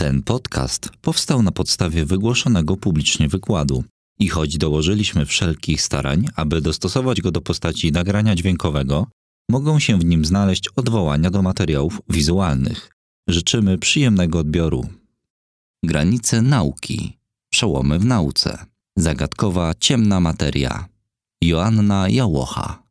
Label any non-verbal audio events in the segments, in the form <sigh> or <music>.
Ten podcast powstał na podstawie wygłoszonego publicznie wykładu i choć dołożyliśmy wszelkich starań, aby dostosować go do postaci nagrania dźwiękowego, mogą się w nim znaleźć odwołania do materiałów wizualnych. Życzymy przyjemnego odbioru. Granice nauki. Przełomy w nauce. Zagadkowa ciemna materia. Joanna Jałocha.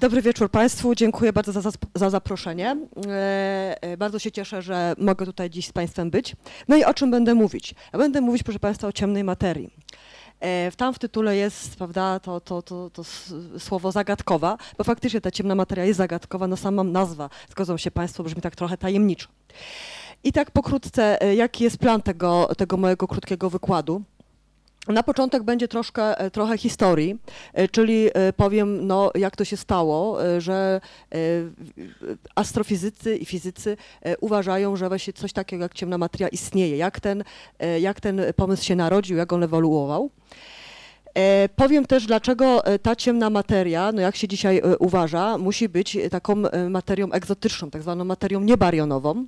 Dobry wieczór Państwu, dziękuję bardzo za, za zaproszenie. E, e, bardzo się cieszę, że mogę tutaj dziś z Państwem być. No i o czym będę mówić? Ja będę mówić, proszę Państwa, o ciemnej materii. E, tam w tytule jest, prawda, to, to, to, to słowo zagadkowa, bo faktycznie ta ciemna materia jest zagadkowa, no sama nazwa, zgodzą się Państwo, brzmi tak trochę tajemniczo. I tak pokrótce, jaki jest plan tego, tego mojego krótkiego wykładu? Na początek będzie troszkę, e, trochę historii, e, czyli e, powiem, no, jak to się stało, że astrofizycy i fizycy uważają, że właśnie coś takiego jak ciemna materia istnieje, jak ten, jak ten pomysł się narodził, jak on ewoluował. Powiem też, dlaczego ta ciemna materia, no jak się dzisiaj uważa, musi być taką materią egzotyczną, tak zwaną materią niebarionową.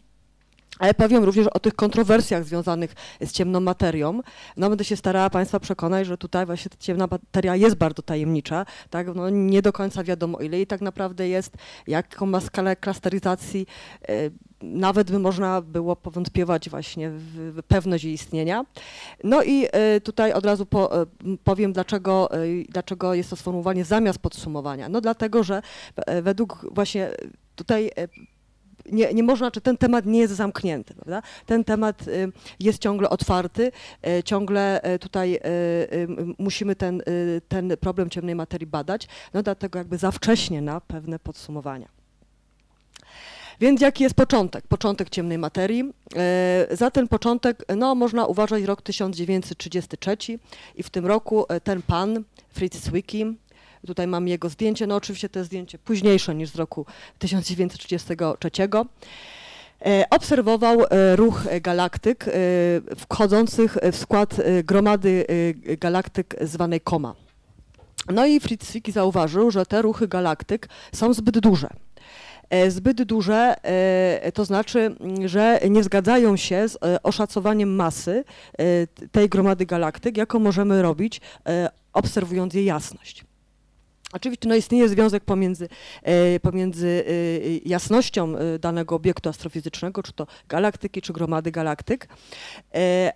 Ale powiem również o tych kontrowersjach związanych z ciemną materią. No będę się starała Państwa przekonać, że tutaj właśnie ta ciemna materia jest bardzo tajemnicza, tak? No, nie do końca wiadomo ile i tak naprawdę jest, jaką ma skalę klasteryzacji, e, nawet by można było powątpiewać właśnie w pewność jej istnienia. No i e, tutaj od razu po, e, powiem, dlaczego, dlaczego jest to sformułowanie zamiast podsumowania. No dlatego, że według właśnie tutaj nie, nie można, czy ten temat nie jest zamknięty, prawda? Ten temat y, jest ciągle otwarty, y, ciągle y, tutaj musimy ten, ten problem ciemnej materii badać, no dlatego jakby za wcześnie na pewne podsumowania. Więc jaki jest początek? Początek ciemnej materii. Za ten początek no, można uważać rok 1933 i w tym roku ten pan, Fritz Zwicky, Tutaj mam jego zdjęcie, no oczywiście to jest zdjęcie późniejsze niż z roku 1933. E, obserwował e, ruch galaktyk e, wchodzących w skład gromady galaktyk zwanej Koma. No i Fritz Zwicky zauważył, że te ruchy galaktyk są zbyt duże zbyt duże, to znaczy, że nie zgadzają się z oszacowaniem masy tej gromady galaktyk, jaką możemy robić, obserwując jej jasność. Oczywiście no, istnieje związek pomiędzy, e, pomiędzy e, jasnością e, danego obiektu astrofizycznego, czy to galaktyki, czy gromady galaktyk,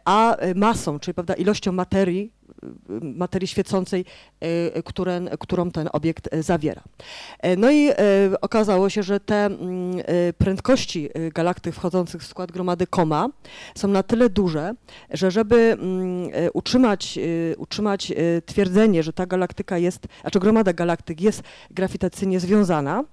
a masą, czyli prawda, ilością materii, materii świecącej, e, które, którą ten obiekt e, zawiera. E, no i okazało się, że te mm, prędkości galaktyk wchodzących w skład gromady Koma są na tyle duże, że żeby mm, utrzymać, utrzymać twierdzenie, że ta galaktyka jest, a czy gromada galaktyk jest grawitacyjnie związana,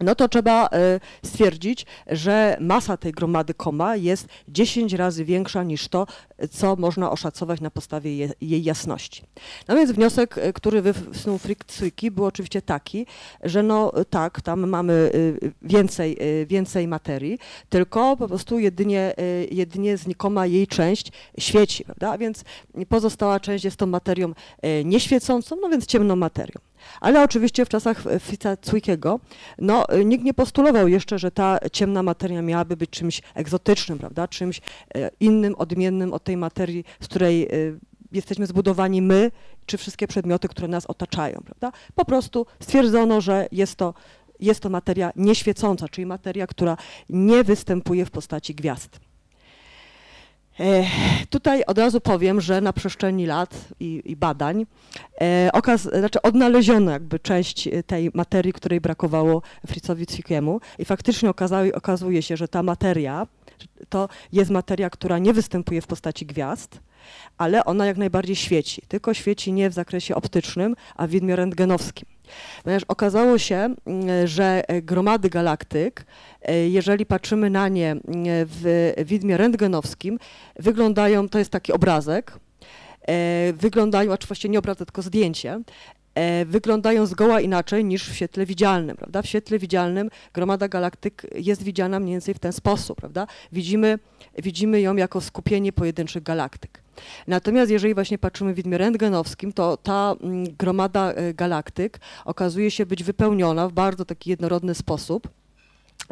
no to trzeba e, stwierdzić, że masa tej gromady Koma jest 10 razy większa niż to, co można oszacować na podstawie jej jasności. No więc wniosek, e, który wysnuł Frick-Zwicky był oczywiście taki, że no tak, tam mamy e, więcej, więcej materii, tylko po prostu jedynie, jedynie znikoma jej część świeci, prawda? A więc pozostała część jest tą materią nieświecącą, no więc ciemną materią. Ale oczywiście w czasach Fica Cwickiego no, nikt nie postulował jeszcze, że ta ciemna materia miałaby być czymś egzotycznym, prawda? czymś e, innym, odmiennym od tej materii, z której e, jesteśmy zbudowani my, czy wszystkie przedmioty, które nas otaczają. Prawda? Po prostu stwierdzono, że jest to, jest to materia nieświecąca, czyli materia, która nie występuje w postaci gwiazd. Tutaj od razu powiem, że na przestrzeni lat i, i badań e, okaz, znaczy odnaleziono jakby część tej materii, której brakowało Fritzowi Zwickiemu i faktycznie okazuje się, że ta materia to jest materia, która nie występuje w postaci gwiazd, ale ona jak najbardziej świeci, tylko świeci nie w zakresie optycznym, a w widmie rentgenowskim. Ponieważ okazało się, mm, że gromady galaktyk, e, jeżeli patrzymy na nie mm, w widmie rentgenowskim, wyglądają, to jest taki obrazek, e, wyglądają, a właściwie nie obrazek, tylko zdjęcie, e, wyglądają zgoła inaczej niż w świetle widzialnym, prawda? W świetle widzialnym gromada galaktyk jest widziana mniej więcej w ten sposób, prawda? Widzimy, widzimy ją jako skupienie pojedynczych galaktyk. Natomiast jeżeli właśnie patrzymy w widmie rentgenowskim, to ta mm, gromada e, galaktyk okazuje się być wypełniona w bardzo taki jednorodny sposób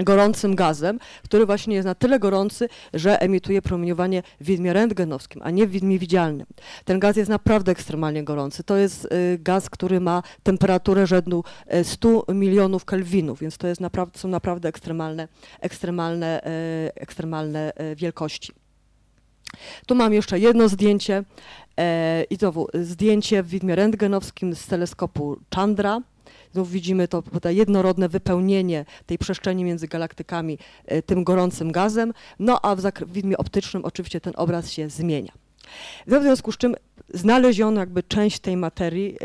gorącym gazem, który właśnie jest na tyle gorący, że emituje promieniowanie w widmie rentgenowskim, a nie w widmie widzialnym. Ten gaz jest naprawdę ekstremalnie gorący. To jest y, gaz, który ma temperaturę rzędu 100 y, milionów kelwinów, więc to jest naprawdę, są naprawdę ekstremalne, ekstremalne, y, ekstremalne wielkości. Tu mam jeszcze jedno zdjęcie e, i znowu zdjęcie w widmie rentgenowskim z teleskopu Chandra. Znów widzimy to, jednorodne wypełnienie tej przestrzeni między galaktykami e, tym gorącym gazem, no a w, w widmie optycznym oczywiście ten obraz się zmienia. W związku z czym znaleziono jakby część tej materii, e,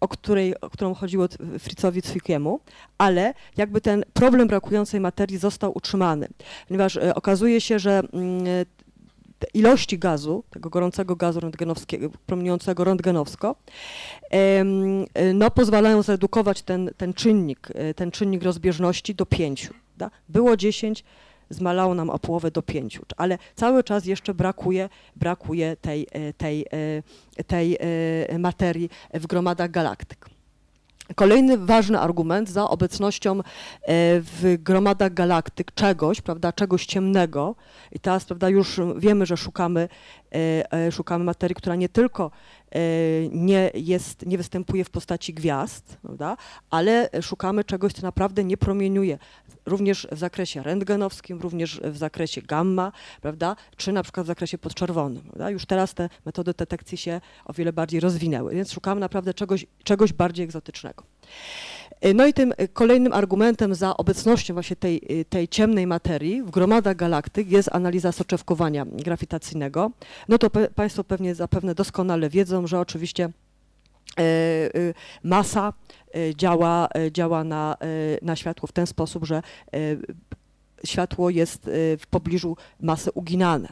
o, której, o którą chodziło Fritzowi Zwickiemu, ale jakby ten problem brakującej materii został utrzymany, ponieważ e, okazuje się, że mm, ilości gazu, tego gorącego gazu rentgenowskiego, promieniującego rentgenowsko, no, pozwalają zredukować ten, ten czynnik, e, ten czynnik rozbieżności do 5. Da? Było 10, zmalało nam o połowę do 5, ale cały czas jeszcze brakuje, brakuje tej, e, tej, e, tej materii w gromadach galaktyk. Kolejny ważny argument za obecnością w gromadach galaktyk czegoś, prawda, czegoś ciemnego. I teraz, prawda, już wiemy, że szukamy, szukamy materii, która nie tylko E, nie, jest, nie występuje w postaci gwiazd, prawda? ale szukamy czegoś, co naprawdę nie promieniuje, również w zakresie rentgenowskim, również w zakresie gamma, prawda? czy na przykład w zakresie podczerwonym. Prawda? Już teraz te metody detekcji się o wiele bardziej rozwinęły, więc szukamy naprawdę czegoś, czegoś bardziej egzotycznego. E, no i tym kolejnym argumentem za obecnością właśnie tej, e, tej ciemnej materii w gromadach galaktyk jest analiza soczewkowania grawitacyjnego. No to pe Państwo pewnie zapewne doskonale wiedzą, że oczywiście e, masa działa, działa na, na światło w ten sposób, że światło jest w pobliżu masy uginane.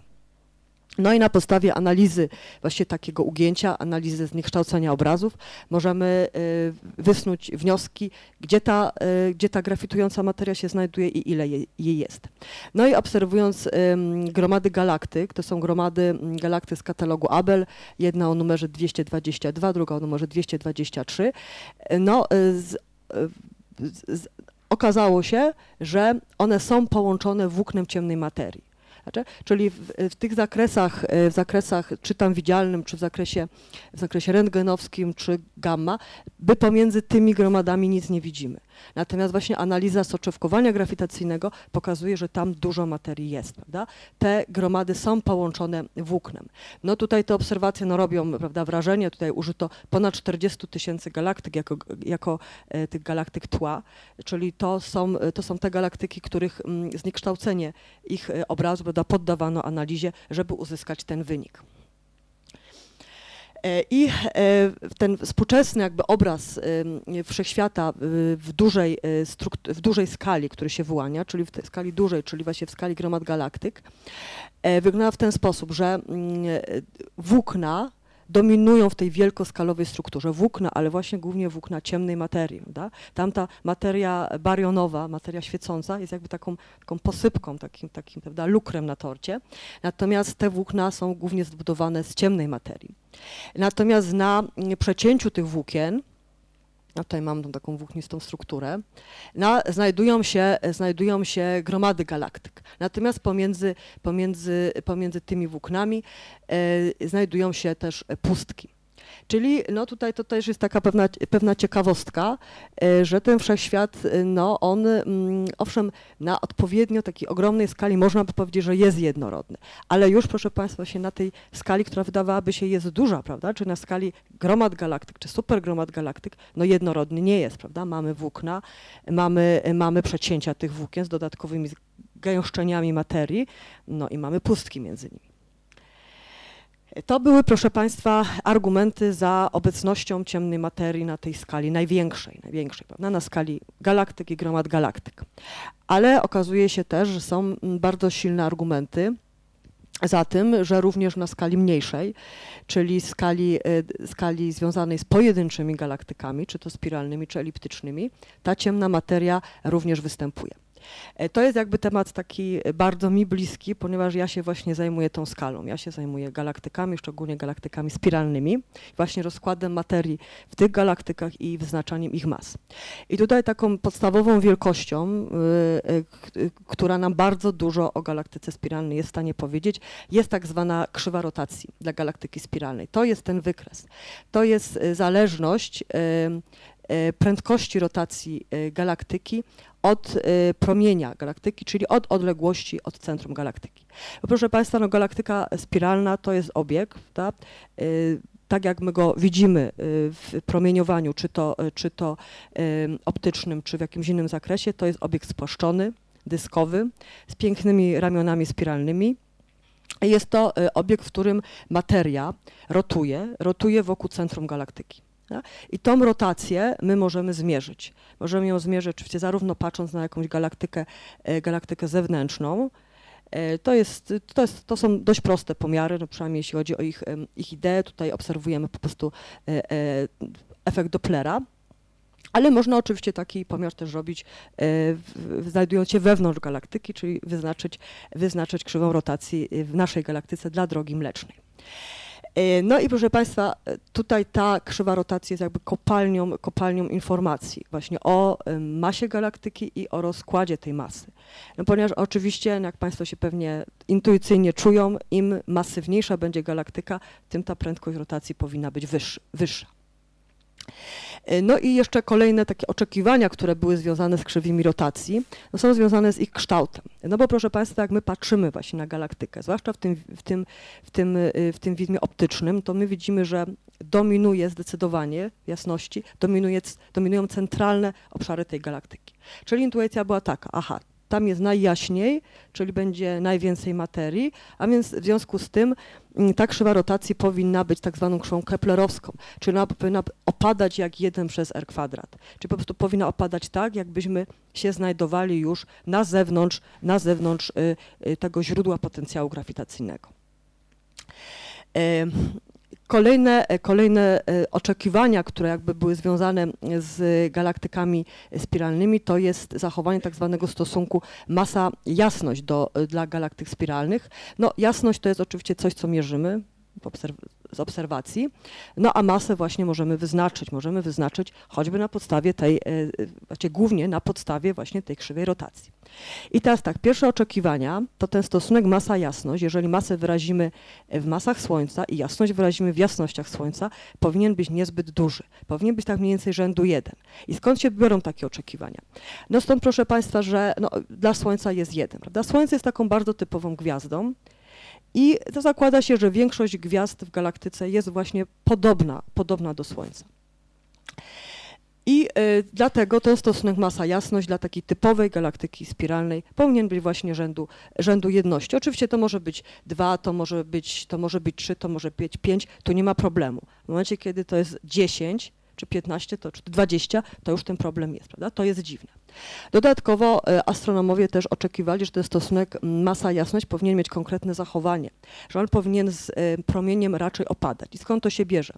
No i na podstawie analizy właśnie takiego ugięcia, analizy zniekształcenia obrazów możemy y, wysnuć wnioski, gdzie ta, y, gdzie ta grafitująca materia się znajduje i ile jej jest. No i obserwując gromady galaktyk, to są gromady mm, galaktyk z katalogu Abel, jedna o numerze 222, druga o numerze 223, no y, z, z, okazało się, że one są połączone włóknem ciemnej materii. Czyli w, w, tych zakresach, e, w zakresach czy tam widzialnym, czy w zakresie, w zakresie rentgenowskim, czy gamma, by pomiędzy tymi gromadami nic nie widzimy. Natomiast właśnie analiza soczewkowania grawitacyjnego pokazuje, że tam dużo materii jest, prawda? Te gromady są połączone włóknem. No tutaj te obserwacje no, robią prawda, wrażenie, tutaj użyto ponad 40 tysięcy galaktyk jako, jako e, tych galaktyk tła, czyli to są, to są te galaktyki, których m, mm, zniekształcenie ich e, obrazu prawda, poddawano analizie, żeby uzyskać ten wynik. E, I e, ten współczesny jakby obraz wszechświata w dużej, e, w dużej skali, który się wyłania, czyli w skali dużej, czyli właśnie w skali gromad galaktyk, wygląda w ten sposób, że mm, włókna dominują w tej wielkoskalowej strukturze włókna, ale właśnie głównie włókna ciemnej materii. Prawda? Tamta materia barionowa, materia świecąca jest jakby taką, taką posypką, takim, takim prawda, lukrem na torcie. Natomiast te włókna są głównie zbudowane z ciemnej materii. Natomiast na przecięciu tych włókien, a tutaj mam tą taką włóknistą strukturę, na, znajdują, się, znajdują się gromady galaktyk. Natomiast pomiędzy, pomiędzy, pomiędzy tymi włóknami e, znajdują się też pustki. Czyli no tutaj to też jest taka pewna, pewna ciekawostka, e, że ten wszechświat, e, no on mm, owszem na odpowiednio takiej ogromnej skali można by powiedzieć, że jest jednorodny, ale już proszę Państwa się na tej skali, która wydawałaby się jest duża, prawda, czy na skali gromad galaktyk, czy supergromad galaktyk, no jednorodny nie jest, prawda, mamy włókna, mamy, mamy przecięcia tych włókien z dodatkowymi gęszczeniami materii, no i mamy pustki między nimi. To były, proszę Państwa, argumenty za obecnością ciemnej materii na tej skali największej, największej, prawda? na skali galaktyk i gromad galaktyk. Ale okazuje się też, że są bardzo silne argumenty za tym, że również na skali mniejszej, czyli skali, skali związanej z pojedynczymi galaktykami, czy to spiralnymi, czy eliptycznymi, ta ciemna materia również występuje. E, to jest jakby temat taki bardzo mi bliski, ponieważ ja się właśnie zajmuję tą skalą. Ja się zajmuję galaktykami, szczególnie galaktykami spiralnymi, właśnie rozkładem materii w tych galaktykach i wyznaczaniem ich mas. I tutaj taką podstawową wielkością, y, y, która nam bardzo dużo o galaktyce spiralnej jest w stanie powiedzieć, jest tak zwana krzywa rotacji dla galaktyki spiralnej. To jest ten wykres. To jest y, zależność prędkości rotacji galaktyki od y, promienia galaktyki, czyli od odległości od centrum galaktyki. Bo proszę Państwa, no, galaktyka spiralna to jest obiekt, tak? tak jak my go widzimy y, w promieniowaniu, czy to, czy to optycznym, czy w jakimś innym zakresie, to jest obiekt spłaszczony, dyskowy, z pięknymi ramionami spiralnymi. Jest to obiekt, w którym materia rotuje, rotuje wokół centrum galaktyki. I tą rotację my możemy zmierzyć. Możemy ją zmierzyć oczywiście zarówno patrząc na jakąś galaktykę, e, galaktykę zewnętrzną, e, to, jest, to, jest, to są dość proste pomiary, no przynajmniej jeśli chodzi o ich, ich ideę. Tutaj obserwujemy po prostu e, efekt Dopplera. Ale można oczywiście taki pomiar też robić, znajdując się wewnątrz galaktyki, czyli wyznaczyć, wyznaczyć krzywą rotacji w naszej galaktyce dla drogi mlecznej. E, no i proszę Państwa, tutaj ta krzywa rotacji jest jakby kopalnią, kopalnią informacji właśnie o masie galaktyki i o rozkładzie tej masy. No ponieważ oczywiście, jak Państwo się pewnie intuicyjnie czują, im masywniejsza będzie galaktyka, tym ta prędkość rotacji powinna być wyższa. E, no i jeszcze kolejne takie oczekiwania, które były związane z krzywymi rotacji, no są związane z ich kształtem. No bo proszę Państwa, jak my patrzymy właśnie na galaktykę, zwłaszcza w tym, w tym, w tym, e, w tym widmie optycznym, to my widzimy, że dominuje zdecydowanie jasności, dominuje, dominują centralne obszary tej galaktyki. Czyli intuicja była taka, aha, tam jest najjaśniej, czyli będzie najwięcej materii, a więc w związku z tym mm, ta krzywa rotacji powinna być tak zwaną krzywą keplerowską, czyli ona powinna opadać jak 1 przez r kwadrat. Czyli po prostu powinna opadać tak, jakbyśmy się znajdowali już na zewnątrz, na zewnątrz y, y, tego źródła potencjału grawitacyjnego. Kolejne, e, kolejne e, oczekiwania, które jakby były związane z galaktykami spiralnymi, to jest zachowanie tak zwanego stosunku masa-jasność do, dla galaktyk spiralnych. No jasność to jest oczywiście coś, co mierzymy, z obserwacji, no a masę właśnie możemy wyznaczyć. Możemy wyznaczyć choćby na podstawie tej, znaczy głównie na podstawie właśnie tej krzywej rotacji. I teraz tak, pierwsze oczekiwania to ten stosunek masa-jasność. Jeżeli masę wyrazimy w masach Słońca i jasność wyrazimy w jasnościach Słońca, powinien być niezbyt duży. Powinien być tak mniej więcej rzędu 1. I skąd się biorą takie oczekiwania? No stąd proszę Państwa, że no, dla Słońca jest 1. Prawda? Słońce jest taką bardzo typową gwiazdą, i to zakłada się, że większość gwiazd w galaktyce jest właśnie podobna, podobna do Słońca. I y, dlatego ten stosunek masa-jasność dla takiej typowej galaktyki spiralnej powinien być właśnie rzędu, rzędu jedności. Oczywiście to może być dwa, to może być, to może być trzy, to może być pięć, tu nie ma problemu. W momencie, kiedy to jest dziesięć, czy 15, to, czy 20, to już ten problem jest, prawda? To jest dziwne. Dodatkowo e, astronomowie też oczekiwali, że ten stosunek masa-jasność powinien mieć konkretne zachowanie, że on powinien z e, promieniem raczej opadać. I skąd to się bierze?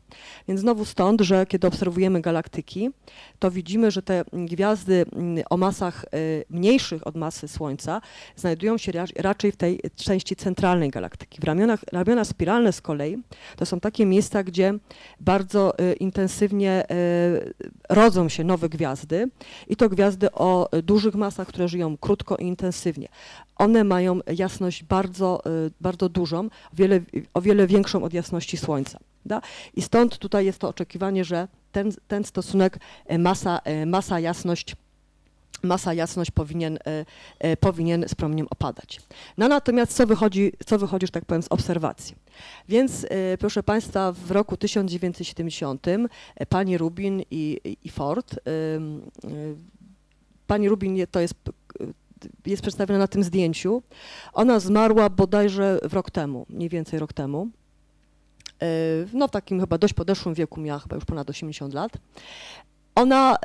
Więc znowu stąd, że kiedy obserwujemy galaktyki, to widzimy, że te gwiazdy o masach e, mniejszych od masy Słońca znajdują się raczej w tej części centralnej galaktyki. W ramionach, ramiona spiralne z kolei to są takie miejsca, gdzie bardzo intensywnie rodzą się nowe gwiazdy i to gwiazdy o o dużych masach, które żyją krótko i intensywnie. One mają jasność bardzo, y, bardzo dużą, o wiele, o wiele większą od jasności Słońca. Da? I stąd tutaj jest to oczekiwanie, że ten, ten stosunek y, masa, y, masa jasność masa jasność powinien, powinien z promieniem opadać. No natomiast co wychodzi, co wychodzi, że tak powiem, z obserwacji? Więc proszę Państwa, w roku 1970 pani Rubin i, i Ford pani Rubin to jest, jest przedstawiona na tym zdjęciu. Ona zmarła bodajże w rok temu, mniej więcej rok temu. E, no w takim chyba dość podeszłym wieku, miała chyba już ponad 80 lat. ona,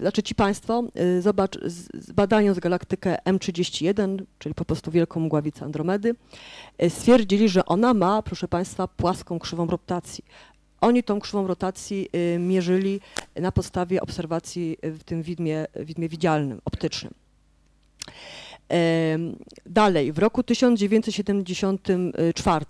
znaczy ci Państwo, zobacz, badając galaktykę M31, czyli po prostu wielką mgławicę Andromedy, stwierdzili, że ona ma, proszę Państwa, płaską krzywą rotacji. Oni tą krzywą rotacji mierzyli na podstawie obserwacji w tym widmie, widmie widzialnym, optycznym. Dalej, w roku 1974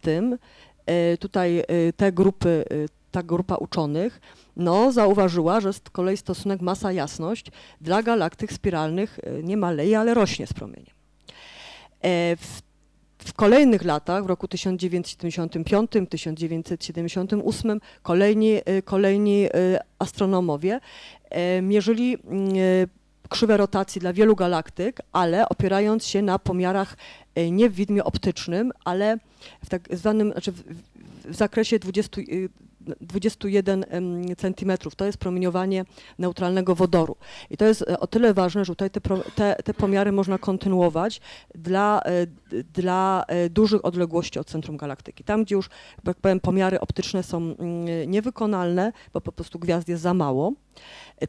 tutaj te grupy, ta grupa uczonych no, zauważyła, że z kolei stosunek masa-jasność dla galaktyk spiralnych nie maleje, ale rośnie z promieniem. W, w kolejnych latach, w roku 1975, 1978, kolejni, kolejni astronomowie mierzyli krzywe rotacji dla wielu galaktyk, ale opierając się na pomiarach nie w widmie optycznym, ale w tak zwanym, znaczy w, w zakresie 20, 21 centymetrów. To jest promieniowanie neutralnego wodoru. I to jest e, o tyle ważne, że tutaj te, te, te pomiary można kontynuować dla, e, dla dużych odległości od centrum galaktyki. Tam, gdzie już, jak powiem, pomiary optyczne są mm, niewykonalne, bo po prostu gwiazd jest za mało,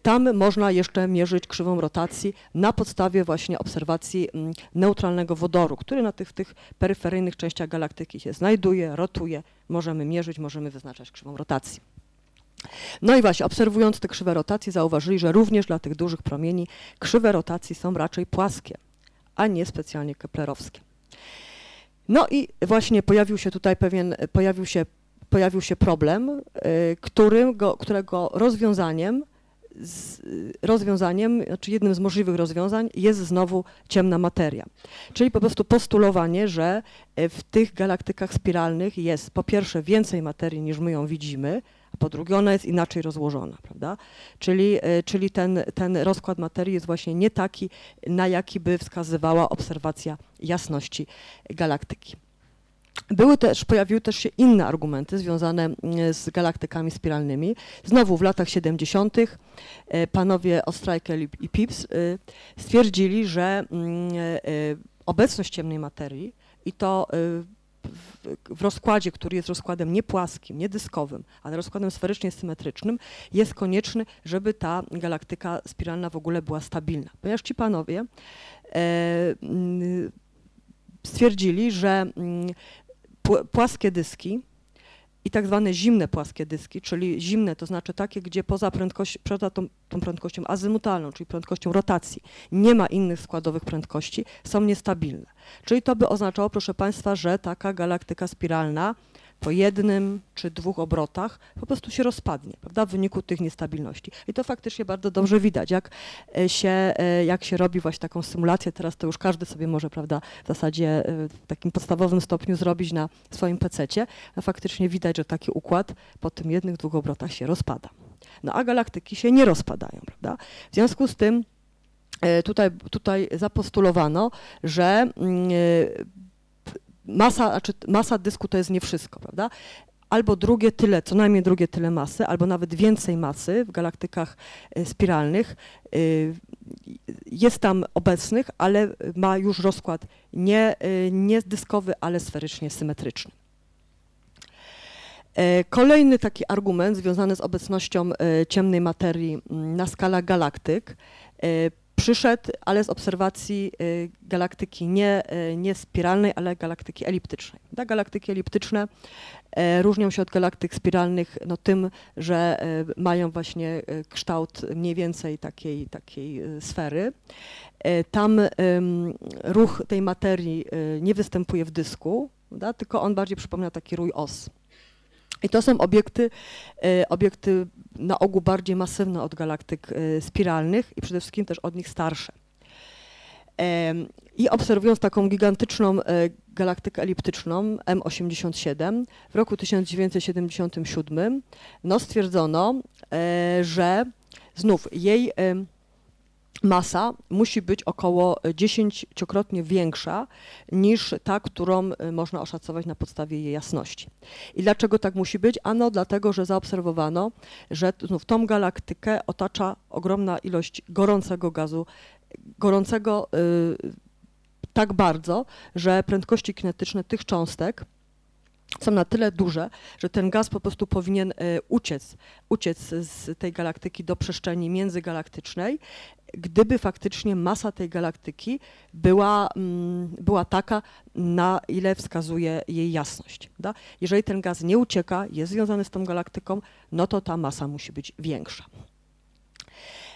tam można jeszcze mierzyć krzywą rotacji na podstawie właśnie obserwacji mm, neutralnego wodoru, który na tych, tych peryferyjnych częściach galaktyki się znajduje, rotuje. Możemy mierzyć, możemy wyznaczać krzywą rotacji. No i właśnie, obserwując te krzywe rotacji, zauważyli, że również dla tych dużych promieni krzywe rotacji są raczej płaskie, a nie specjalnie keplerowskie. No i właśnie pojawił się tutaj pewien, pojawił się, pojawił się problem, y, którym go, którego rozwiązaniem rozwiązaniem, znaczy jednym z możliwych rozwiązań jest znowu ciemna materia. Czyli po prostu postulowanie, że e, w tych galaktykach spiralnych jest po pierwsze więcej materii niż my ją widzimy, a po drugie ona jest inaczej rozłożona, prawda? Czyli, e, czyli ten, ten rozkład materii jest właśnie nie taki, na jaki by wskazywała obserwacja jasności galaktyki. Były też, pojawiły też się inne argumenty związane mm, z galaktykami spiralnymi. Znowu w latach 70. E, panowie Ostrajkel i Pips e, stwierdzili, że mm, e, obecność ciemnej materii i to w rozkładzie, który jest rozkładem nie płaskim, nie dyskowym, ale rozkładem sferycznie symetrycznym, jest konieczny, żeby ta galaktyka spiralna w ogóle była stabilna. Ponieważ ci panowie mm, stwierdzili, że płaskie dyski i tak zwane zimne płaskie dyski, czyli zimne to znaczy takie, gdzie poza, poza tą, tą prędkością azymutalną, czyli prędkością rotacji, nie ma innych składowych prędkości, są niestabilne. Czyli to by oznaczało, proszę Państwa, że taka galaktyka spiralna po jednym czy dwóch obrotach po prostu się rozpadnie, prawda, w wyniku tych niestabilności. I to faktycznie bardzo dobrze widać, jak e, się, e, jak się robi właśnie taką symulację, teraz to już każdy sobie może, prawda, w zasadzie e, w takim podstawowym stopniu zrobić na swoim pececie, a faktycznie widać, że taki układ po tym jednych, dwóch obrotach się rozpada. No a galaktyki się nie rozpadają, prawda. W związku z tym tutaj, tutaj zapostulowano, że mm, masa, znaczy masa dysku to jest nie wszystko, prawda? Albo drugie tyle, co najmniej drugie tyle masy, albo nawet więcej masy w galaktykach e, spiralnych e, jest tam obecnych, ale ma już rozkład nie, e, nie dyskowy, ale sferycznie symetryczny. Kolejny taki argument związany z obecnością ciemnej materii na skalach galaktyk przyszedł, ale z obserwacji y, galaktyki nie, y, nie spiralnej, ale galaktyki eliptycznej. Ta galaktyki eliptyczne e, różnią się od galaktyk spiralnych no, tym, że e, mają właśnie e, kształt mniej więcej takiej, takiej sfery. Tam ruch tej materii nie występuje w dysku, tylko on bardziej przypomina taki rój os. I to są obiekty, e, obiekty na ogół bardziej masywne od galaktyk e, spiralnych i przede wszystkim też od nich starsze. I obserwując taką gigantyczną e, galaktykę eliptyczną M87 w roku 1977 no stwierdzono, że znów jej masa musi być około dziesięciokrotnie większa niż ta, którą y, można oszacować na podstawie jej jasności. I dlaczego tak musi być? Ano dlatego, że zaobserwowano, że znów tą galaktykę otacza ogromna ilość gorącego gazu, gorącego y, tak bardzo, że prędkości kinetyczne tych cząstek są na tyle duże, że ten gaz po prostu powinien uciec, uciec z tej galaktyki do przestrzeni międzygalaktycznej, gdyby faktycznie masa tej galaktyki była, mm, była taka, na ile wskazuje jej jasność. Da? Jeżeli ten gaz nie ucieka, jest związany z tą galaktyką, no to ta masa musi być większa.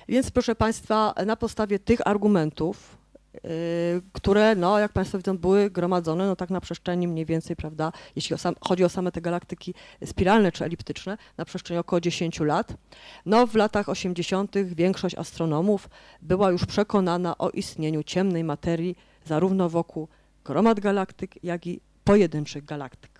Więc proszę Państwa, na podstawie tych argumentów, które, no, jak Państwo widzą, były gromadzone no, tak na przestrzeni mniej więcej, prawda, jeśli o sam, chodzi o same te galaktyki spiralne czy eliptyczne, na przestrzeni około 10 lat. No, w latach 80. większość astronomów była już przekonana o istnieniu ciemnej materii zarówno wokół gromad galaktyk, jak i pojedynczych galaktyk.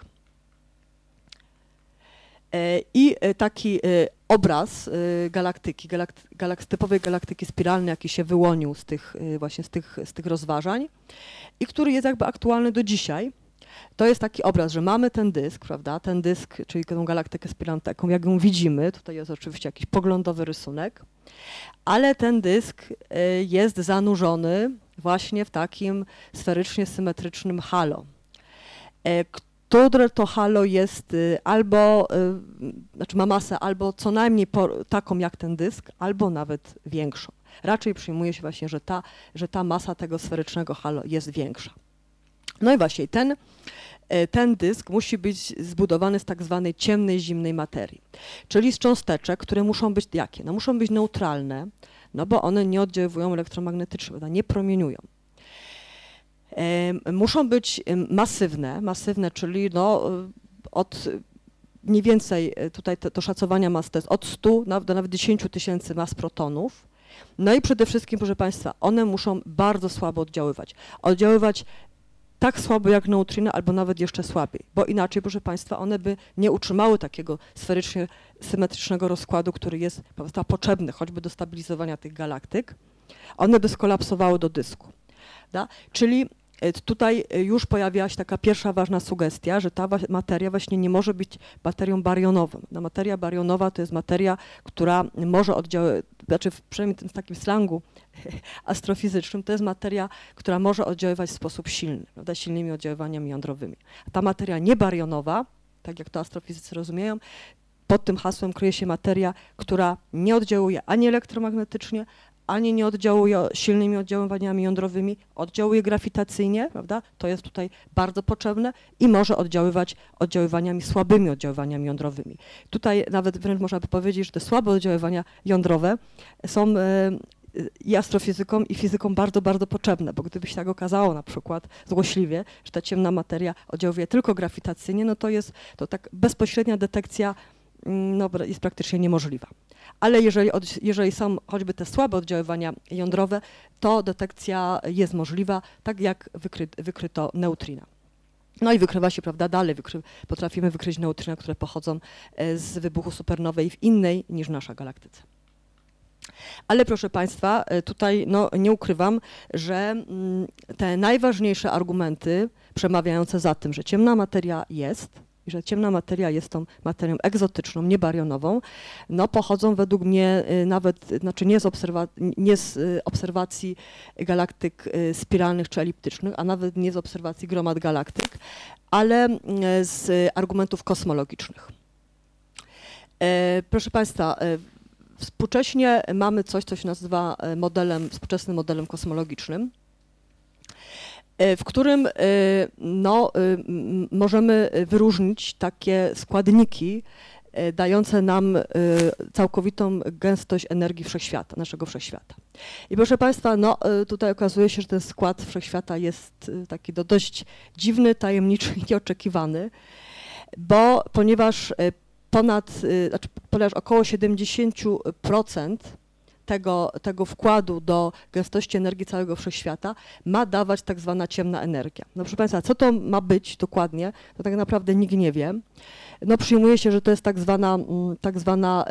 E, I e, taki e, obraz galaktyki, galakt, typowej galaktyki spiralnej, jaki się wyłonił z tych, właśnie z tych, z tych rozważań i który jest jakby aktualny do dzisiaj, to jest taki obraz, że mamy ten dysk, prawda, ten dysk, czyli tę galaktykę spiralną, taką jak ją widzimy, tutaj jest oczywiście jakiś poglądowy rysunek, ale ten dysk jest zanurzony właśnie w takim sferycznie symetrycznym halo, Tudor to halo jest y, albo, y, znaczy ma masę albo co najmniej taką jak ten dysk, albo nawet większą. Raczej przyjmuje się właśnie, że ta, że ta masa tego sferycznego halo jest większa. No i właśnie ten, y, ten dysk musi być zbudowany z tak zwanej ciemnej, zimnej materii, czyli z cząsteczek, które muszą być jakie? No muszą być neutralne, no bo one nie oddziaływują elektromagnetycznie, nie promieniują muszą być masywne, masywne, czyli no, od mniej więcej e, tutaj to, to szacowania mas to jest od 100 do nawet 10 tysięcy mas protonów. No i przede wszystkim, proszę Państwa, one muszą bardzo słabo oddziaływać. Oddziaływać tak słabo jak neutrino, albo nawet jeszcze słabiej, bo inaczej, proszę Państwa, one by nie utrzymały takiego sferycznie symetrycznego rozkładu, który jest potrzebny choćby do stabilizowania tych galaktyk. One by skolapsowały do dysku. Da? Czyli E, tutaj e, już pojawiła się taka pierwsza ważna sugestia, że ta materia właśnie nie może być materią barionową. No, materia barionowa to jest materia, która może oddziaływać, znaczy przynajmniej w takim slangu <laughs> astrofizycznym, to jest materia, która może oddziaływać w sposób silny, prawda, silnymi oddziaływaniami jądrowymi. Ta materia niebarionowa, tak jak to astrofizycy rozumieją, pod tym hasłem kryje się materia, która nie oddziałuje ani elektromagnetycznie, ani nie oddziałuje silnymi oddziaływaniami jądrowymi, oddziałuje grawitacyjnie, prawda? To jest tutaj bardzo potrzebne i może oddziaływać oddziaływaniami słabymi oddziaływaniami jądrowymi. Tutaj nawet wręcz można by powiedzieć, że te słabe oddziaływania jądrowe są e, i astrofizykom, i fizykom bardzo, bardzo potrzebne, bo gdyby się tak okazało na przykład złośliwie, że ta ciemna materia oddziałuje tylko grawitacyjnie, no to jest to tak bezpośrednia detekcja no, jest praktycznie niemożliwa ale jeżeli, jeżeli są choćby te słabe oddziaływania jądrowe, to detekcja jest możliwa, tak jak wykry, wykryto neutrina. No i wykrywa się, prawda, dalej wykry, potrafimy wykryć neutryna, które pochodzą e, z wybuchu supernowej w innej niż nasza galaktyce. Ale proszę Państwa, e, tutaj no, nie ukrywam, że mm, te najważniejsze argumenty przemawiające za tym, że ciemna materia jest, że ciemna materia jest tą materią egzotyczną, niebarionową, no pochodzą według mnie y, nawet, znaczy nie z, obserwa nie z y, obserwacji galaktyk y, spiralnych czy eliptycznych, a nawet nie z obserwacji gromad galaktyk, ale z argumentów kosmologicznych. E, proszę Państwa, e, współcześnie mamy coś, co się nazywa e, modelem, współczesnym modelem kosmologicznym. E, w którym e, no, e, możemy wyróżnić takie składniki dające nam całkowitą gęstość energii wszechświata, naszego wszechświata. I proszę Państwa, no, tutaj okazuje się, że ten skład wszechświata jest taki do dość dziwny, tajemniczy i nieoczekiwany, bo ponieważ ponad, znaczy ponieważ około 70% tego, tego wkładu do gęstości energii całego wszechświata ma dawać tak zwana ciemna energia. No proszę Państwa, co to ma być dokładnie, to tak naprawdę nikt nie wie. No przyjmuje się, że to jest tak zwana, mm, tak zwana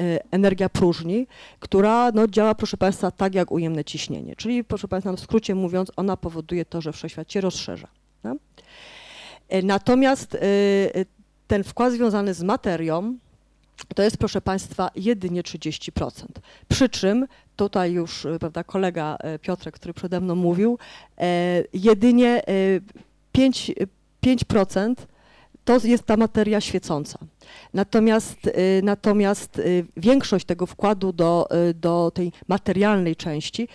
y, energia próżni, która no, działa, proszę Państwa, tak jak ujemne ciśnienie. Czyli, proszę Państwa, w skrócie mówiąc, ona powoduje to, że wszechświat się rozszerza. No? E, natomiast y, ten wkład związany z materią, to jest, proszę Państwa, jedynie 30%. Przy czym, tutaj już prawda, kolega e, Piotrek, który przede mną mówił, e, jedynie 5%, e, 5% to jest ta materia świecąca. Natomiast, natomiast większość tego wkładu do, do tej materialnej części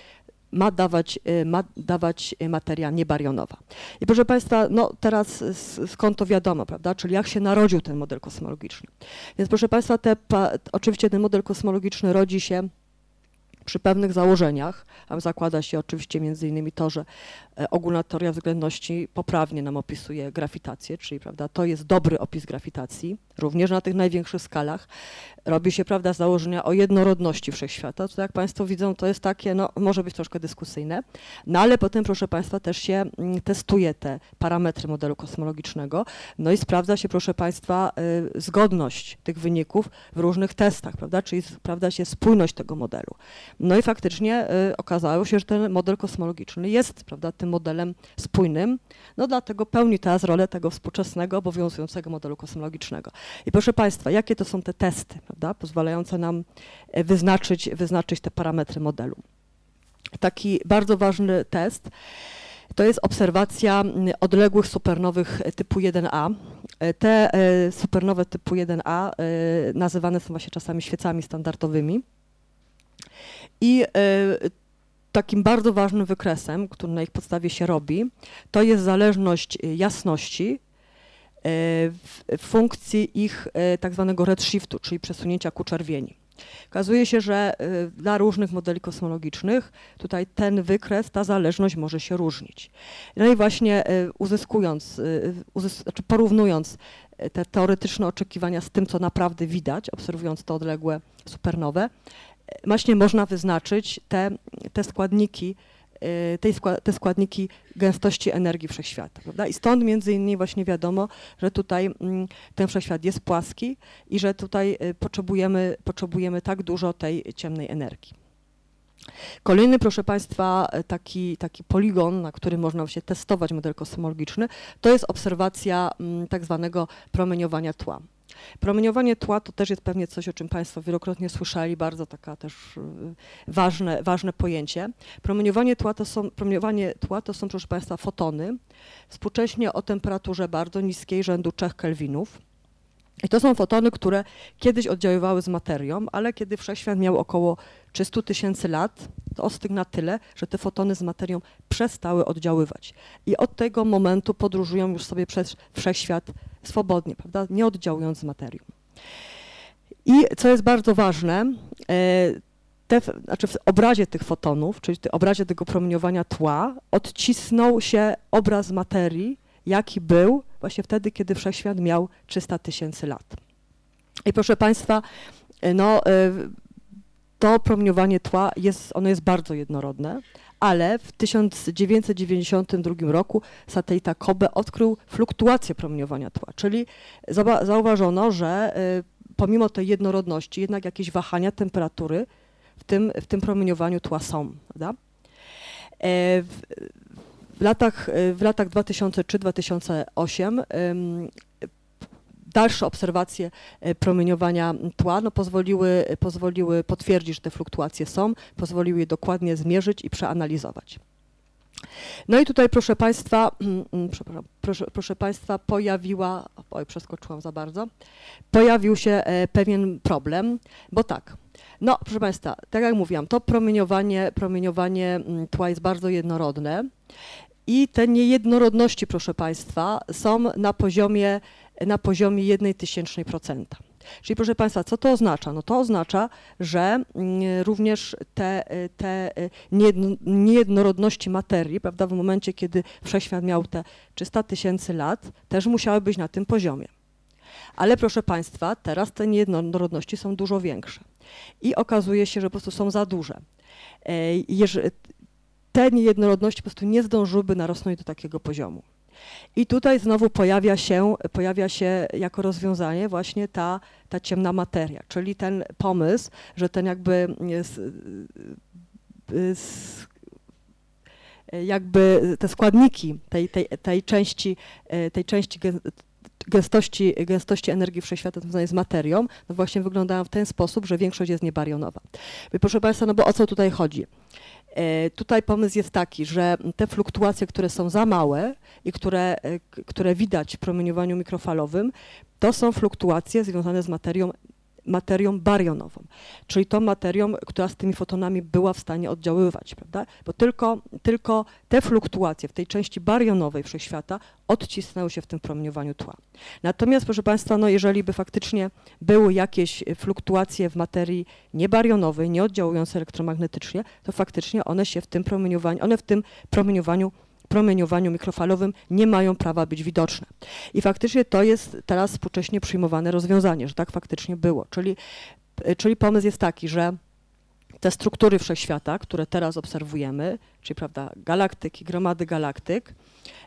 ma dawać, ma dawać materia niebarionowa. I proszę Państwa, no teraz skąd to wiadomo, prawda, czyli jak się narodził ten model kosmologiczny. Więc proszę Państwa, te, oczywiście ten model kosmologiczny rodzi się przy pewnych założeniach, a zakłada się oczywiście między innymi to, że e, ogólna teoria względności poprawnie nam opisuje grawitację, czyli prawda, to jest dobry opis grawitacji, również na tych największych skalach. Robi się prawda, założenia o jednorodności wszechświata, co jak Państwo widzą, to jest takie, no może być troszkę dyskusyjne, no ale potem proszę Państwa też się mm, testuje te parametry modelu kosmologicznego, no i sprawdza się proszę Państwa y, zgodność tych wyników w różnych testach, prawda, czyli sprawdza się spójność tego modelu. No i faktycznie y, okazało się, że ten model kosmologiczny jest prawda, tym modelem spójnym, no dlatego pełni teraz rolę tego współczesnego, obowiązującego modelu kosmologicznego. I proszę Państwa, jakie to są te testy, prawda, pozwalające nam e, wyznaczyć, wyznaczyć te parametry modelu. Taki bardzo ważny test to jest obserwacja odległych supernowych typu 1A. E, te e, supernowe typu 1A nazywane są właśnie czasami świecami standardowymi. I takim bardzo ważnym wykresem, który na ich podstawie się robi, to jest zależność jasności w funkcji ich e, tak zwanego redshiftu, czyli przesunięcia ku czerwieni. Okazuje się, że e, dla różnych modeli kosmologicznych tutaj ten wykres, ta zależność może się różnić. No i właśnie e, uzyskując, uzys znaczy porównując te teoretyczne oczekiwania z tym, co naprawdę widać, obserwując te odległe supernowe, właśnie można wyznaczyć te, te składniki, tej te składniki gęstości energii wszechświata. Prawda? I stąd między innymi właśnie wiadomo, że tutaj mm, ten wszechświat jest płaski i że tutaj y, potrzebujemy, potrzebujemy tak dużo tej ciemnej energii. Kolejny, proszę Państwa, taki, taki poligon, na którym można się testować model kosmologiczny, to jest obserwacja mm, tak zwanego promieniowania tła. Promieniowanie tła to też jest pewnie coś, o czym Państwo wielokrotnie słyszeli, bardzo taka też y, ważne, ważne pojęcie. Promieniowanie tła, to są, promieniowanie tła to są, proszę Państwa, fotony, współcześnie o temperaturze bardzo niskiej, rzędu 3 kelwinów. I to są fotony, które kiedyś oddziaływały z materią, ale kiedy wszechświat miał około 300 tysięcy lat, to ostygł na tyle, że te fotony z materią przestały oddziaływać. I od tego momentu podróżują już sobie przez wszechświat swobodnie, prawda, nie oddziałując z materią. I co jest bardzo ważne, e, te, znaczy w obrazie tych fotonów, czyli w obrazie tego promieniowania tła, odcisnął się obraz materii, jaki był właśnie wtedy, kiedy wszechświat miał 300 tysięcy lat. I proszę Państwa, e, no, e, to promieniowanie tła jest, ono jest bardzo jednorodne, ale w 1992 roku satelita COBE odkrył fluktuację promieniowania tła, czyli zauważono, że y, pomimo tej jednorodności jednak jakieś wahania temperatury w tym, w tym promieniowaniu tła są. Prawda? E, w, latach, w latach 2003-2008 dalsze obserwacje e, promieniowania tła no, pozwoliły, pozwoliły potwierdzić, że te fluktuacje są, pozwoliły je dokładnie zmierzyć i przeanalizować. No i tutaj, proszę Państwa, mm, mm, proszę, proszę Państwa, pojawiła, oj, przeskoczyłam za bardzo, pojawił się e, pewien problem, bo tak, no, proszę Państwa, tak jak mówiłam, to promieniowanie, promieniowanie mm, tła jest bardzo jednorodne i te niejednorodności, proszę Państwa, są na poziomie na poziomie 1 tysięcznej procenta. Czyli proszę Państwa, co to oznacza? No to oznacza, że mm, również te, te niejednorodności materii, prawda, w momencie, kiedy wszechświat miał te 300 tysięcy lat, też musiały być na tym poziomie. Ale proszę Państwa, teraz te niejednorodności są dużo większe. I okazuje się, że po prostu są za duże. E, te niejednorodności po prostu nie zdążyłyby narosnąć do takiego poziomu. I tutaj znowu pojawia się, pojawia się jako rozwiązanie właśnie ta, ta ciemna materia, czyli ten pomysł, że ten jakby jest, jakby te składniki tej, tej, tej części, tej części gęstości, gęstości energii wszechświata związanej z materią, no właśnie wyglądają w ten sposób, że większość jest niebarionowa. Proszę Państwa, no bo o co tutaj chodzi? E, tutaj pomysł jest taki, że te fluktuacje, które są za małe i które, e, które widać w promieniowaniu mikrofalowym, to są fluktuacje związane z materią materią barionową, czyli tą materią, która z tymi fotonami była w stanie oddziaływać, prawda? Bo tylko, tylko te fluktuacje w tej części barionowej wszechświata odcisnęły się w tym promieniowaniu tła. Natomiast, proszę Państwa, no jeżeli by faktycznie były jakieś fluktuacje w materii niebarionowej, nieoddziałujące elektromagnetycznie, to faktycznie one się w tym promieniowaniu, one w tym promieniowaniu promieniowaniu mikrofalowym nie mają prawa być widoczne. I faktycznie to jest teraz współcześnie przyjmowane rozwiązanie, że tak faktycznie było. Czyli, e, czyli pomysł jest taki, że te struktury wszechświata, które teraz obserwujemy, czyli prawda, galaktyki, gromady galaktyk,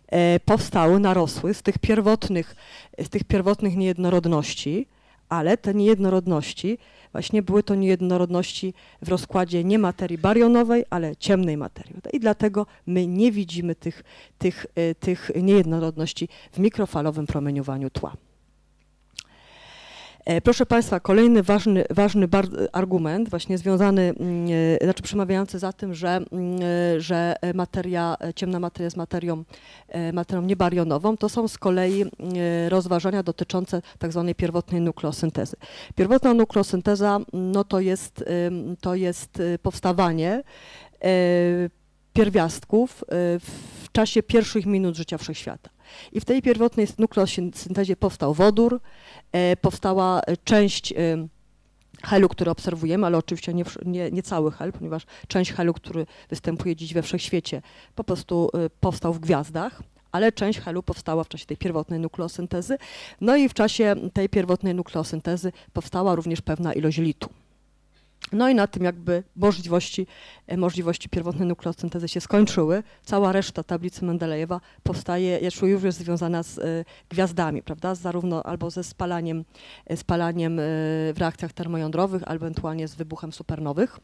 e, powstały, narosły z tych pierwotnych, z tych pierwotnych niejednorodności, ale te niejednorodności właśnie były to niejednorodności w rozkładzie nie materii barionowej, ale ciemnej materii. I dlatego my nie widzimy tych, tych, y, tych niejednorodności w mikrofalowym promieniowaniu tła. E, proszę Państwa, kolejny ważny, ważny argument, właśnie związany, mm, e, znaczy przemawiający za tym, że, mm, e, że materia, ciemna materia jest materią, materią niebarionową, to są z kolei rozważania dotyczące tak zwanej pierwotnej nukleosyntezy. Pierwotna nukleosynteza no to, jest, to jest powstawanie pierwiastków w czasie pierwszych minut życia wszechświata. I w tej pierwotnej nukleosyntezie powstał wodór, e, powstała część e, helu, który obserwujemy, ale oczywiście nie, nie, nie, cały hel, ponieważ część helu, który występuje dziś we wszechświecie, po prostu e, powstał w gwiazdach ale część helu powstała w czasie tej pierwotnej nukleosyntezy. No i w czasie tej pierwotnej nukleosyntezy powstała również pewna ilość litu. No i na tym jakby możliwości, e, możliwości pierwotnej nukleosyntezy się skończyły. Cała reszta tablicy Mendelejewa powstaje, już jest związana z y, gwiazdami, prawda? Zarówno albo ze spalaniem, e, spalaniem w reakcjach termojądrowych, albo ewentualnie z wybuchem supernowych.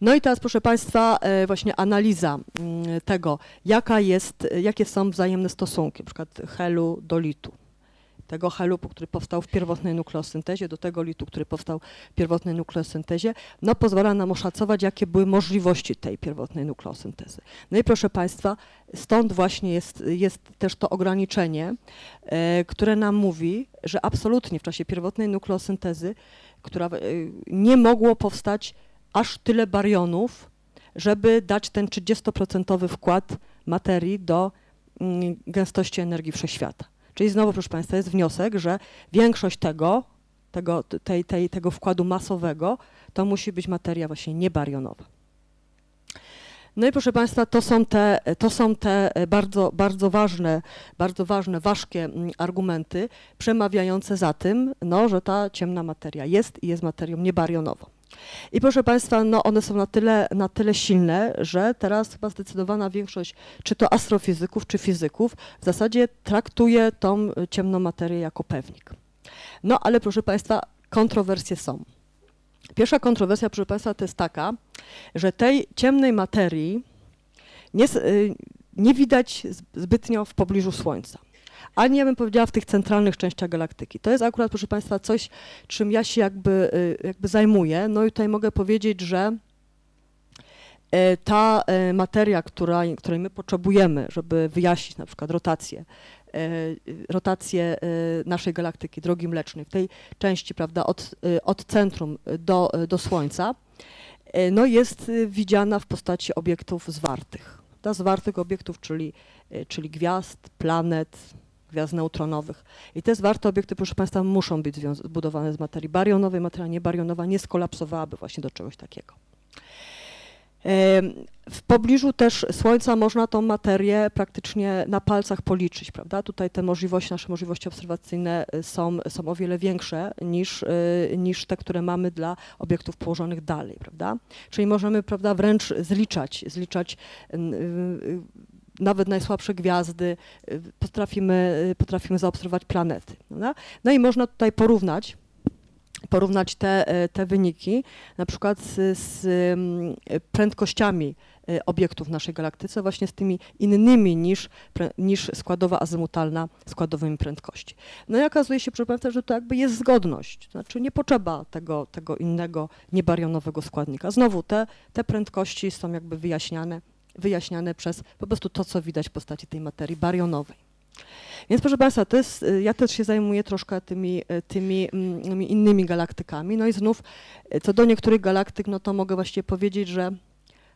No i teraz, proszę Państwa, właśnie analiza mm, tego, jaka jest, jakie są wzajemne stosunki, przykład helu do litu tego halupu, który powstał w pierwotnej nukleosyntezie, do tego litu, który powstał w pierwotnej nukleosyntezie, no pozwala nam oszacować, jakie były możliwości tej pierwotnej nukleosyntezy. No i proszę Państwa, stąd właśnie jest, jest też to ograniczenie, e, które nam mówi, że absolutnie w czasie pierwotnej nukleosyntezy, która e, nie mogło powstać aż tyle barionów, żeby dać ten 30% wkład materii do mm, gęstości energii wszechświata. Czyli znowu, proszę Państwa, jest wniosek, że większość tego, tego, tej, tej, tego wkładu masowego to musi być materia właśnie niebarionowa. No i proszę Państwa, to są te, to są te bardzo, bardzo ważne, bardzo ważne, ważkie mm, argumenty przemawiające za tym, no, że ta ciemna materia jest i jest materią niebarionową. I proszę Państwa, no one są na tyle, na tyle silne, że teraz chyba zdecydowana większość, czy to astrofizyków, czy fizyków, w zasadzie traktuje tą ciemną materię jako pewnik. No ale proszę Państwa, kontrowersje są. Pierwsza kontrowersja, proszę Państwa, to jest taka, że tej ciemnej materii nie, y, nie widać zbytnio w pobliżu Słońca ani ja bym powiedziała w tych centralnych częściach galaktyki. To jest akurat, proszę Państwa, coś, czym ja się jakby, y, jakby zajmuję. No i tutaj mogę powiedzieć, że e, ta e, materia, która, której my potrzebujemy, żeby wyjaśnić na przykład rotację, e, rotację naszej galaktyki, drogi mlecznej, w tej części, prawda, od, od centrum do, do Słońca, no jest widziana w postaci obiektów zwartych. Zwartych obiektów, czyli, czyli gwiazd, planet, gwiazd neutronowych. I te zwarte obiekty, proszę Państwa, muszą być zbudowane z materii barionowej. Materia niebarionowa nie skolapsowałaby właśnie do czegoś takiego. W pobliżu też Słońca można tą materię praktycznie na palcach policzyć, prawda? Tutaj te możliwości, nasze możliwości obserwacyjne y, są, są o wiele większe niż, y, niż te, które mamy dla obiektów położonych dalej, prawda? Czyli możemy, prawda, wręcz zliczać, zliczać y, nawet najsłabsze gwiazdy, y, potrafimy, y, potrafimy zaobserwować planety. Prawda? No i można tutaj porównać porównać te, te wyniki na przykład z, z prędkościami Y, obiektów w naszej galaktyce właśnie z tymi innymi niż, niż składowa azymutalna składowymi prędkości. No i okazuje się, proszę Państwa, że to jakby jest zgodność, znaczy nie potrzeba tego, tego innego niebarionowego składnika. Znowu te, te prędkości są jakby wyjaśniane, wyjaśniane przez po prostu to, co widać w postaci tej materii barionowej. Więc proszę Państwa, to jest, y, ja też się zajmuję troszkę tymi, y, tymi, mm, innymi galaktykami. No i znów co do niektórych galaktyk, no to mogę właściwie powiedzieć, że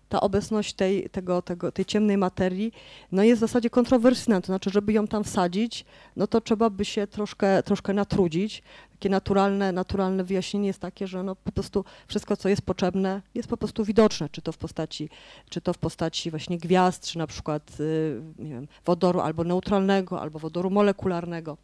ta obecność tej, tego, tego, tej ciemnej materii no jest w zasadzie kontrowersyjna, to znaczy, żeby ją tam wsadzić, no to trzeba by się troszkę, troszkę natrudzić. Takie naturalne, naturalne wyjaśnienie jest takie, że no po prostu wszystko, co jest potrzebne, jest po prostu widoczne, czy to w postaci, czy to w postaci właśnie gwiazd, czy na przykład y, nie wiem, wodoru albo neutralnego, albo wodoru molekularnego.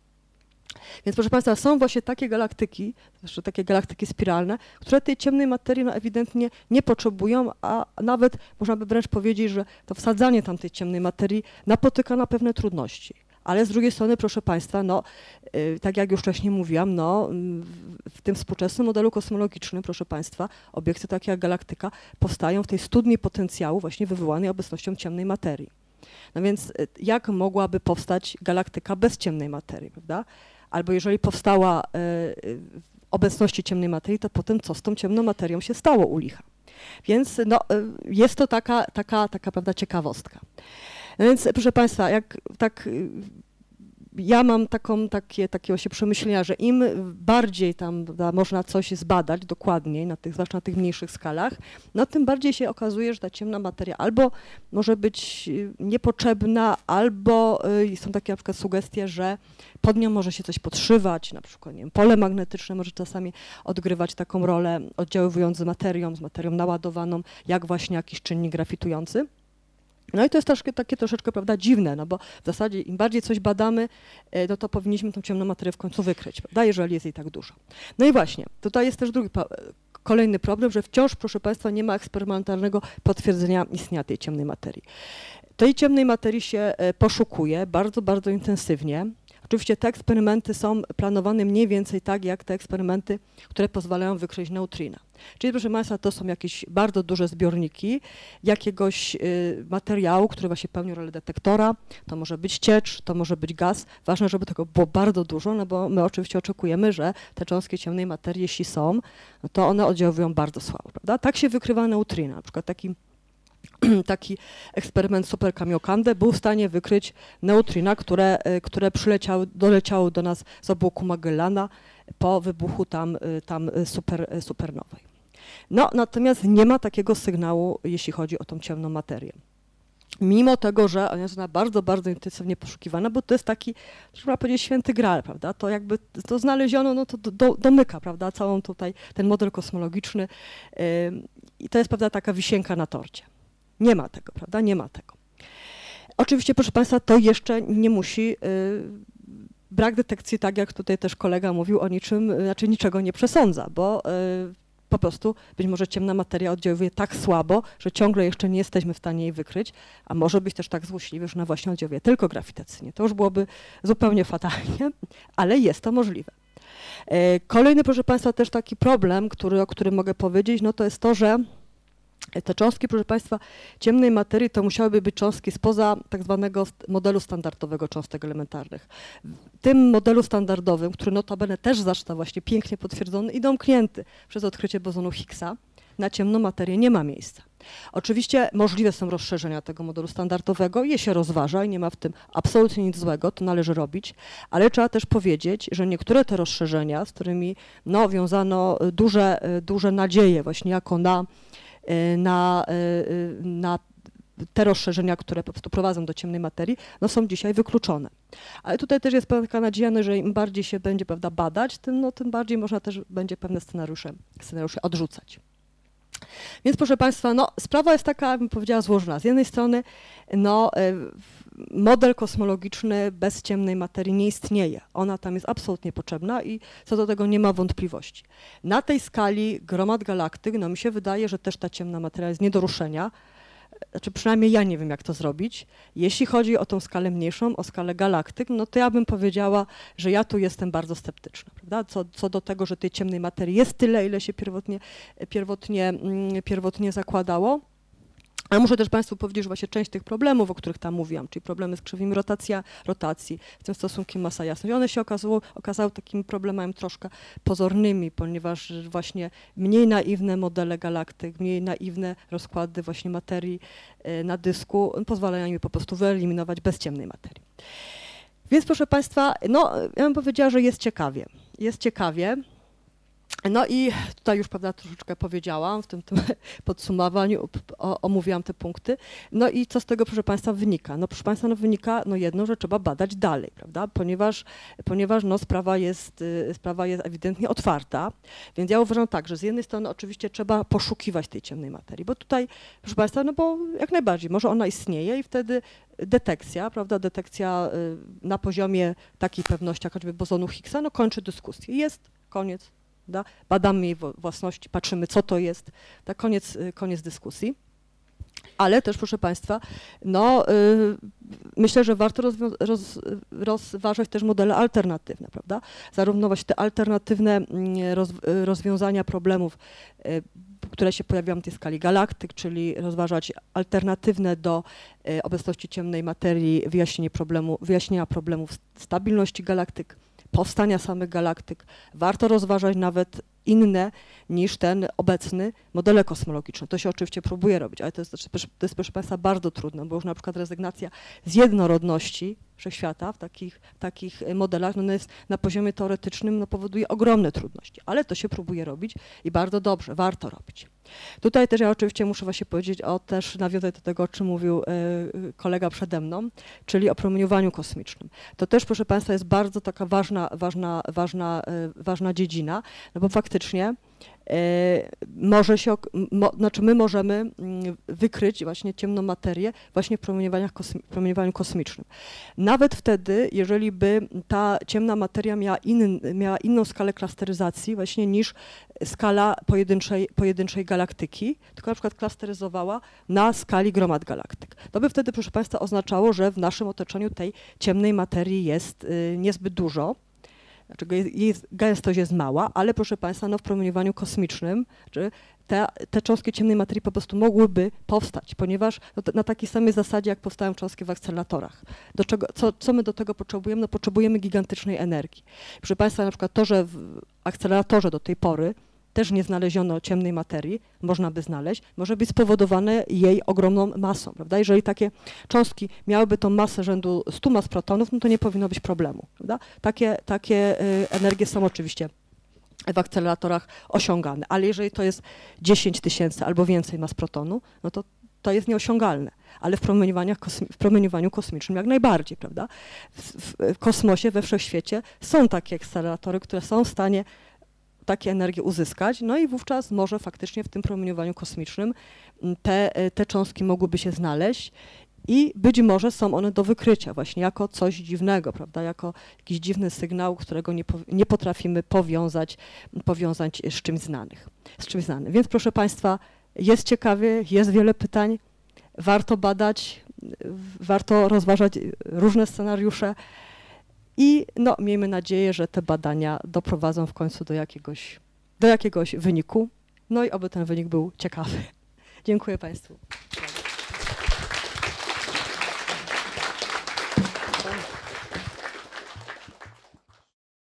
Więc proszę Państwa, są właśnie takie galaktyki, zresztą takie galaktyki spiralne, które tej ciemnej materii no, ewidentnie nie potrzebują, a nawet można by wręcz powiedzieć, że to wsadzanie tam tej ciemnej materii napotyka na pewne trudności. Ale z drugiej strony, proszę Państwa, no, yy, tak jak już wcześniej mówiłam, no, w tym współczesnym modelu kosmologicznym, proszę Państwa, obiekty takie jak galaktyka powstają w tej studni potencjału właśnie wywołanej obecnością ciemnej materii. No więc y, jak mogłaby powstać galaktyka bez ciemnej materii, prawda? Albo jeżeli powstała e, w obecności ciemnej materii, to potem co z tą ciemną materią się stało u licha. Więc no, e, jest to taka, taka, taka prawda, ciekawostka. No więc proszę Państwa, jak tak ja mam taką, takie, takie się przemyślenia, że im bardziej tam da, można coś zbadać dokładniej, na tych, zwłaszcza na tych mniejszych skalach, no tym bardziej się okazuje, że ta ciemna materia albo może być y, niepotrzebna, albo y, są takie na przykład sugestie, że pod nią może się coś podszywać, na przykład nie wiem, pole magnetyczne może czasami odgrywać taką rolę, oddziaływując z materią, z materią naładowaną, jak właśnie jakiś czynnik grafitujący. No i to jest troszkę, takie troszeczkę prawda, dziwne, no bo w zasadzie im bardziej coś badamy, e, no to powinniśmy tą ciemną materię w końcu wykryć, prawda, jeżeli jest jej tak dużo. No i właśnie, tutaj jest też drugi kolejny problem, że wciąż, proszę Państwa, nie ma eksperymentalnego potwierdzenia istnienia tej ciemnej materii. Tej ciemnej materii się e, poszukuje bardzo, bardzo intensywnie. Oczywiście te eksperymenty są planowane mniej więcej tak, jak te eksperymenty, które pozwalają wykryć neutrina. Czyli proszę Państwa, to są jakieś bardzo duże zbiorniki jakiegoś y, materiału, który właśnie pełni rolę detektora. To może być ciecz, to może być gaz. Ważne, żeby tego było bardzo dużo, no bo my oczywiście oczekujemy, że te cząstki ciemnej materii, jeśli są, no to one oddziałują bardzo słabo, prawda? Tak się wykrywa neutrina. Na przykład taki <clears throat> taki eksperyment Super Kamiokande był w stanie wykryć neutrina, które, e, które przyleciały, doleciały do nas z obłoku Magellana po wybuchu tam, e, tam super, e, supernowej. No, natomiast nie ma takiego sygnału, jeśli chodzi o tą ciemną materię. Mimo tego, że ona jest bardzo, bardzo intensywnie poszukiwana, bo to jest taki, trzeba powiedzieć, święty gral, prawda? To jakby to znaleziono, no to do, do, domyka, prawda, całą tutaj ten model kosmologiczny i to jest, prawda, taka wisienka na torcie. Nie ma tego, prawda? Nie ma tego. Oczywiście, proszę Państwa, to jeszcze nie musi. Y, brak detekcji, tak jak tutaj też kolega mówił, o niczym, znaczy niczego nie przesądza, bo y, po prostu być może ciemna materia oddziałuje tak słabo, że ciągle jeszcze nie jesteśmy w stanie jej wykryć, a może być też tak złośliwy, że ona właśnie oddziałuje tylko grawitacyjnie. To już byłoby zupełnie fatalnie, ale jest to możliwe. Y, kolejny, proszę Państwa, też taki problem, który, o którym mogę powiedzieć, no to jest to, że te cząstki, proszę Państwa, ciemnej materii to musiałyby być cząstki spoza tak zwanego modelu standardowego cząstek elementarnych. W tym modelu standardowym, który notabene też został właśnie pięknie potwierdzony i domknięty przez odkrycie bozonu Higgsa, na ciemną materię nie ma miejsca. Oczywiście możliwe są rozszerzenia tego modelu standardowego, je się rozważa i nie ma w tym absolutnie nic złego, to należy robić, ale trzeba też powiedzieć, że niektóre te rozszerzenia, z którymi no, wiązano duże, duże nadzieje właśnie jako na na, y, y, na te rozszerzenia, które po prostu prowadzą do ciemnej materii, no są dzisiaj wykluczone. Ale tutaj też jest taka nadzieja, no, że im bardziej się będzie prawda, badać, tym, no, tym bardziej można też będzie pewne scenariusze, scenariusze odrzucać. Więc proszę Państwa, no, sprawa jest taka, bym powiedziała, złożona. Z jednej strony no, model kosmologiczny bez ciemnej materii nie istnieje. Ona tam jest absolutnie potrzebna i co do tego nie ma wątpliwości. Na tej skali gromad galaktyk, no mi się wydaje, że też ta ciemna materia jest nie do ruszenia. znaczy przynajmniej ja nie wiem, jak to zrobić. Jeśli chodzi o tą skalę mniejszą, o skalę galaktyk, no to ja bym powiedziała, że ja tu jestem bardzo sceptyczna, prawda? Co, co do tego, że tej ciemnej materii jest tyle, ile się pierwotnie, pierwotnie, mm, pierwotnie zakładało. Ale muszę też Państwu powiedzieć, że właśnie część tych problemów, o których tam mówiłam, czyli problemy z krzywymi rotacja, rotacji, z tym stosunkiem masa-jasność, one się okazało, okazały takimi problemami troszkę pozornymi, ponieważ właśnie mniej naiwne modele galaktyk, mniej naiwne rozkłady właśnie materii e, na dysku pozwalają mi po prostu wyeliminować bez ciemnej materii. Więc proszę Państwa, no ja bym powiedziała, że jest ciekawie. Jest ciekawie. No i tutaj już prawda, troszeczkę powiedziałam, w tym, <laughs> tym podsumowaniu omówiłam te punkty. No i co z tego, proszę Państwa, wynika? No proszę Państwa, no wynika no jedno, że trzeba badać dalej, prawda? Ponieważ, ponieważ no, sprawa, jest, y, sprawa jest ewidentnie otwarta. Więc ja uważam tak, że z jednej strony oczywiście trzeba poszukiwać tej ciemnej materii, bo tutaj, proszę Państwa, no bo jak najbardziej, może ona istnieje i wtedy detekcja, prawda, detekcja y, na poziomie takiej pewności, jak choćby bozonu Higgsa, no kończy dyskusję. Jest, koniec, da? badamy jej własności, patrzymy, co to jest. Tak, koniec, y, koniec dyskusji. Ale też, proszę Państwa, no, y, myślę, że warto roz, rozważać też modele alternatywne, prawda? Zarówno właśnie te alternatywne mm, roz, rozwiązania problemów, y, które się pojawiają w tej skali galaktyk, czyli rozważać alternatywne do obecności ciemnej materii wyjaśnienie problemu, wyjaśnienia problemów stabilności galaktyk, powstania samych galaktyk. Warto rozważać nawet inne niż ten obecny modele kosmologiczne. To się oczywiście próbuje robić, ale to jest, to jest proszę Państwa bardzo trudne, bo już na przykład rezygnacja z jednorodności wszechświata w takich, takich modelach no jest na poziomie teoretycznym no powoduje ogromne trudności, ale to się próbuje robić i bardzo dobrze, warto robić. Tutaj też ja oczywiście muszę właśnie powiedzieć o też nawiązać do tego, o czym mówił e, kolega przede mną, czyli o promieniowaniu kosmicznym. To też, proszę Państwa, jest bardzo taka ważna, ważna, ważna, e, ważna dziedzina, no bo faktycznie E, może się, mo, znaczy my możemy mm, wykryć właśnie ciemną materię właśnie w promieniowaniach kosmi, promieniowaniu kosmicznym. Nawet wtedy, jeżeli by ta ciemna materia miała, in, miała inną skalę klasteryzacji właśnie niż skala pojedynczej, pojedynczej galaktyki, tylko na przykład klasteryzowała na skali gromad galaktyk. To by wtedy, proszę Państwa, oznaczało, że w naszym otoczeniu tej ciemnej materii jest y, niezbyt dużo, znaczy jej gęstość jest mała, ale proszę Państwa, no w promieniowaniu kosmicznym te, te cząstki ciemnej materii po prostu mogłyby powstać, ponieważ no, na takiej samej zasadzie, jak powstają cząstki w akceleratorach. Do czego, co, co my do tego potrzebujemy? No potrzebujemy gigantycznej energii. Proszę Państwa, na przykład to, że w akceleratorze do tej pory też nie znaleziono ciemnej materii, można by znaleźć, może być spowodowane jej ogromną masą, prawda? Jeżeli takie cząstki miałyby tą masę rzędu 100 mas protonów, no to nie powinno być problemu, prawda? Takie, takie y, energie są oczywiście w akceleratorach osiągane, ale jeżeli to jest 10 tysięcy albo więcej mas protonu, no to to jest nieosiągalne, ale w, w promieniowaniu kosmicznym jak najbardziej, prawda? W, w kosmosie, we wszechświecie są takie akceleratory, które są w stanie takie energię uzyskać, no i wówczas może faktycznie w tym promieniowaniu kosmicznym mm, te, e, te cząstki mogłyby się znaleźć i być może są one do wykrycia właśnie jako coś dziwnego, prawda, jako jakiś dziwny sygnał, którego nie, nie potrafimy powiązać, powiązać z czymś znanych, z czymś znanym. Więc proszę Państwa, jest ciekawie, jest wiele pytań, warto badać, warto rozważać różne scenariusze, i no, miejmy nadzieję, że te badania doprowadzą w końcu do jakiegoś, do jakiegoś wyniku. No i oby ten wynik był ciekawy. <laughs> Dziękuję Państwu.